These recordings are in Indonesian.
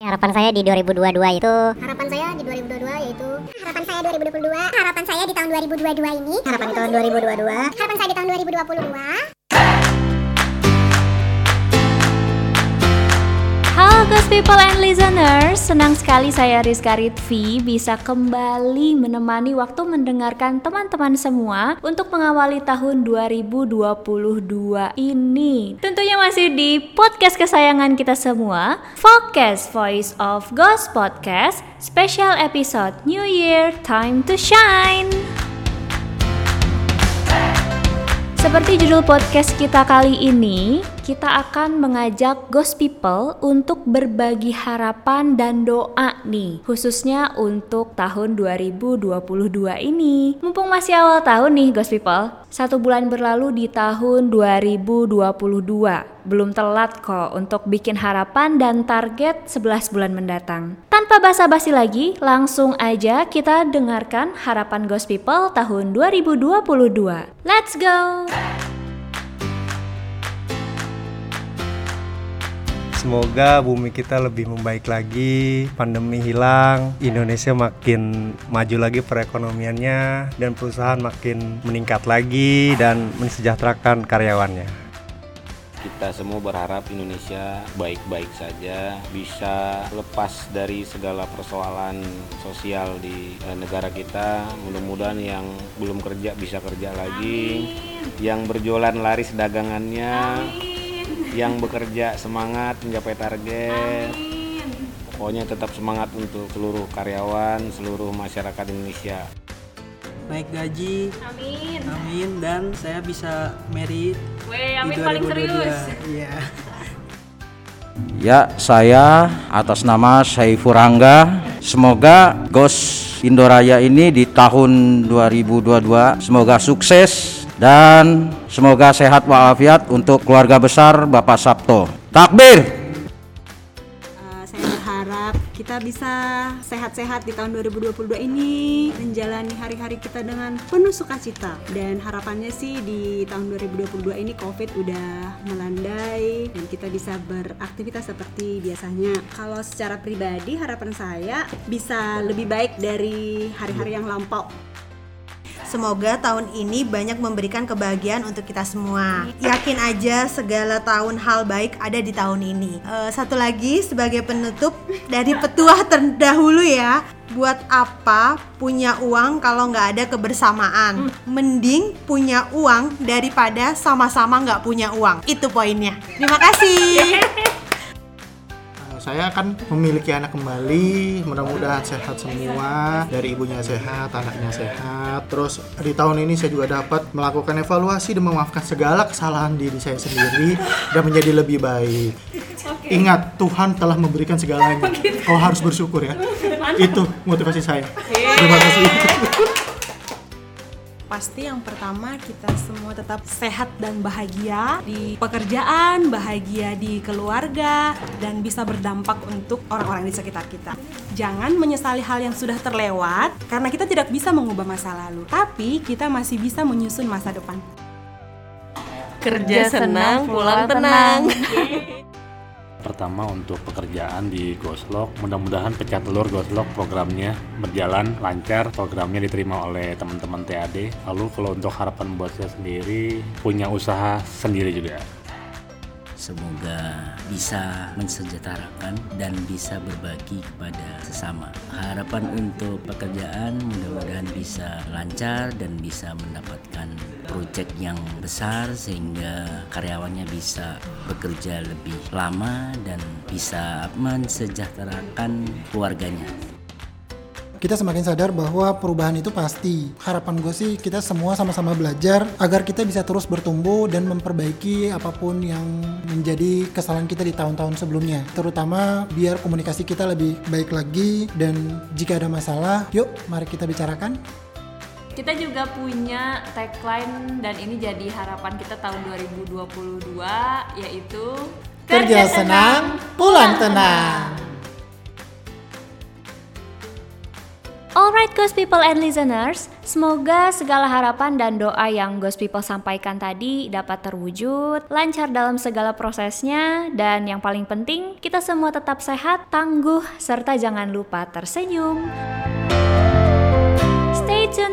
Harapan saya di 2022 itu Harapan saya di 2022 yaitu Harapan saya 2022 Harapan saya di tahun 2022 ini harapan di tahun 2022 Harapan saya di tahun 2022 People and Listeners, senang sekali saya Rizka Ritvi bisa kembali menemani waktu mendengarkan teman-teman semua untuk mengawali tahun 2022 ini. Tentunya masih di podcast kesayangan kita semua, Focus Voice of Ghost Podcast, special episode New Year Time to Shine. Seperti judul podcast kita kali ini, kita akan mengajak Ghost People untuk berbagi harapan dan doa nih, khususnya untuk tahun 2022 ini. Mumpung masih awal tahun nih Ghost People, satu bulan berlalu di tahun 2022. Belum telat kok untuk bikin harapan dan target 11 bulan mendatang. Tanpa basa-basi lagi, langsung aja kita dengarkan harapan Ghost People tahun 2022. Let's go! Semoga bumi kita lebih membaik lagi, pandemi hilang, Indonesia makin maju lagi perekonomiannya, dan perusahaan makin meningkat lagi dan mensejahterakan karyawannya. Kita semua berharap Indonesia baik-baik saja, bisa lepas dari segala persoalan sosial di eh, negara kita. Mudah-mudahan yang belum kerja bisa kerja lagi, yang berjualan laris dagangannya, yang bekerja semangat mencapai target. Pokoknya tetap semangat untuk seluruh karyawan, seluruh masyarakat Indonesia. naik gaji Amin. amin dan saya bisa merit Weh, di amin paling 2022 serius. iya Ya, saya atas nama Saiful Rangga, semoga GOS Indoraya ini di tahun 2022 semoga sukses dan semoga sehat walafiat untuk keluarga besar Bapak Sabto. Takbir! Uh, saya berharap kita bisa sehat-sehat di tahun 2022 ini menjalani hari-hari kita dengan penuh sukacita dan harapannya sih di tahun 2022 ini covid udah melandai dan kita bisa beraktivitas seperti biasanya kalau secara pribadi harapan saya bisa lebih baik dari hari-hari yang lampau Semoga tahun ini banyak memberikan kebahagiaan untuk kita semua. Yakin aja segala tahun hal baik ada di tahun ini. Eh, satu lagi sebagai penutup dari petuah terdahulu ya. Buat apa punya uang kalau nggak ada kebersamaan? Mending punya uang daripada sama-sama nggak punya uang. Itu poinnya. Terima kasih. Saya akan memiliki anak kembali, mudah-mudahan sehat semua, dari ibunya sehat, anaknya sehat. Terus di tahun ini saya juga dapat melakukan evaluasi dan memaafkan segala kesalahan diri saya sendiri dan menjadi lebih baik. Ingat, Tuhan telah memberikan segalanya. Kau harus bersyukur ya. Itu motivasi saya. Terima kasih. Pasti yang pertama kita semua tetap sehat dan bahagia di pekerjaan, bahagia di keluarga, dan bisa berdampak untuk orang-orang di sekitar kita. Jangan menyesali hal yang sudah terlewat, karena kita tidak bisa mengubah masa lalu, tapi kita masih bisa menyusun masa depan. Kerja senang, pulang tenang. Pertama untuk pekerjaan di Goslok, mudah-mudahan pecah telur Goslok programnya berjalan lancar, programnya diterima oleh teman-teman TAD. Lalu kalau untuk harapan buat saya sendiri, punya usaha sendiri juga. Semoga bisa mensejahterakan dan bisa berbagi kepada sesama. Harapan untuk pekerjaan mudah-mudahan bisa lancar dan bisa mendapatkan proyek yang besar sehingga karyawannya bisa bekerja lebih lama dan bisa mensejahterakan keluarganya. Kita semakin sadar bahwa perubahan itu pasti. Harapan gue sih kita semua sama-sama belajar agar kita bisa terus bertumbuh dan memperbaiki apa pun yang menjadi kesalahan kita di tahun-tahun sebelumnya. Terutama biar komunikasi kita lebih baik lagi dan jika ada masalah, yuk mari kita bicarakan. Kita juga punya tagline dan ini jadi harapan kita tahun 2022 yaitu Kerja senang, pulang tenang. Alright Ghost People and Listeners, semoga segala harapan dan doa yang Ghost People sampaikan tadi dapat terwujud, lancar dalam segala prosesnya, dan yang paling penting, kita semua tetap sehat, tangguh, serta jangan lupa tersenyum.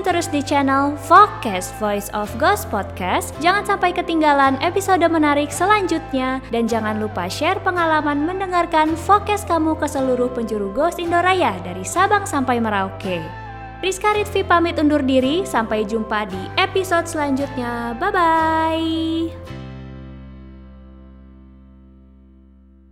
Terus di channel Focus Voice of Ghost Podcast. Jangan sampai ketinggalan episode menarik selanjutnya dan jangan lupa share pengalaman mendengarkan Focus kamu ke seluruh penjuru Ghost Indoraya dari Sabang sampai Merauke. Rizka Ritvi pamit undur diri, sampai jumpa di episode selanjutnya. Bye bye.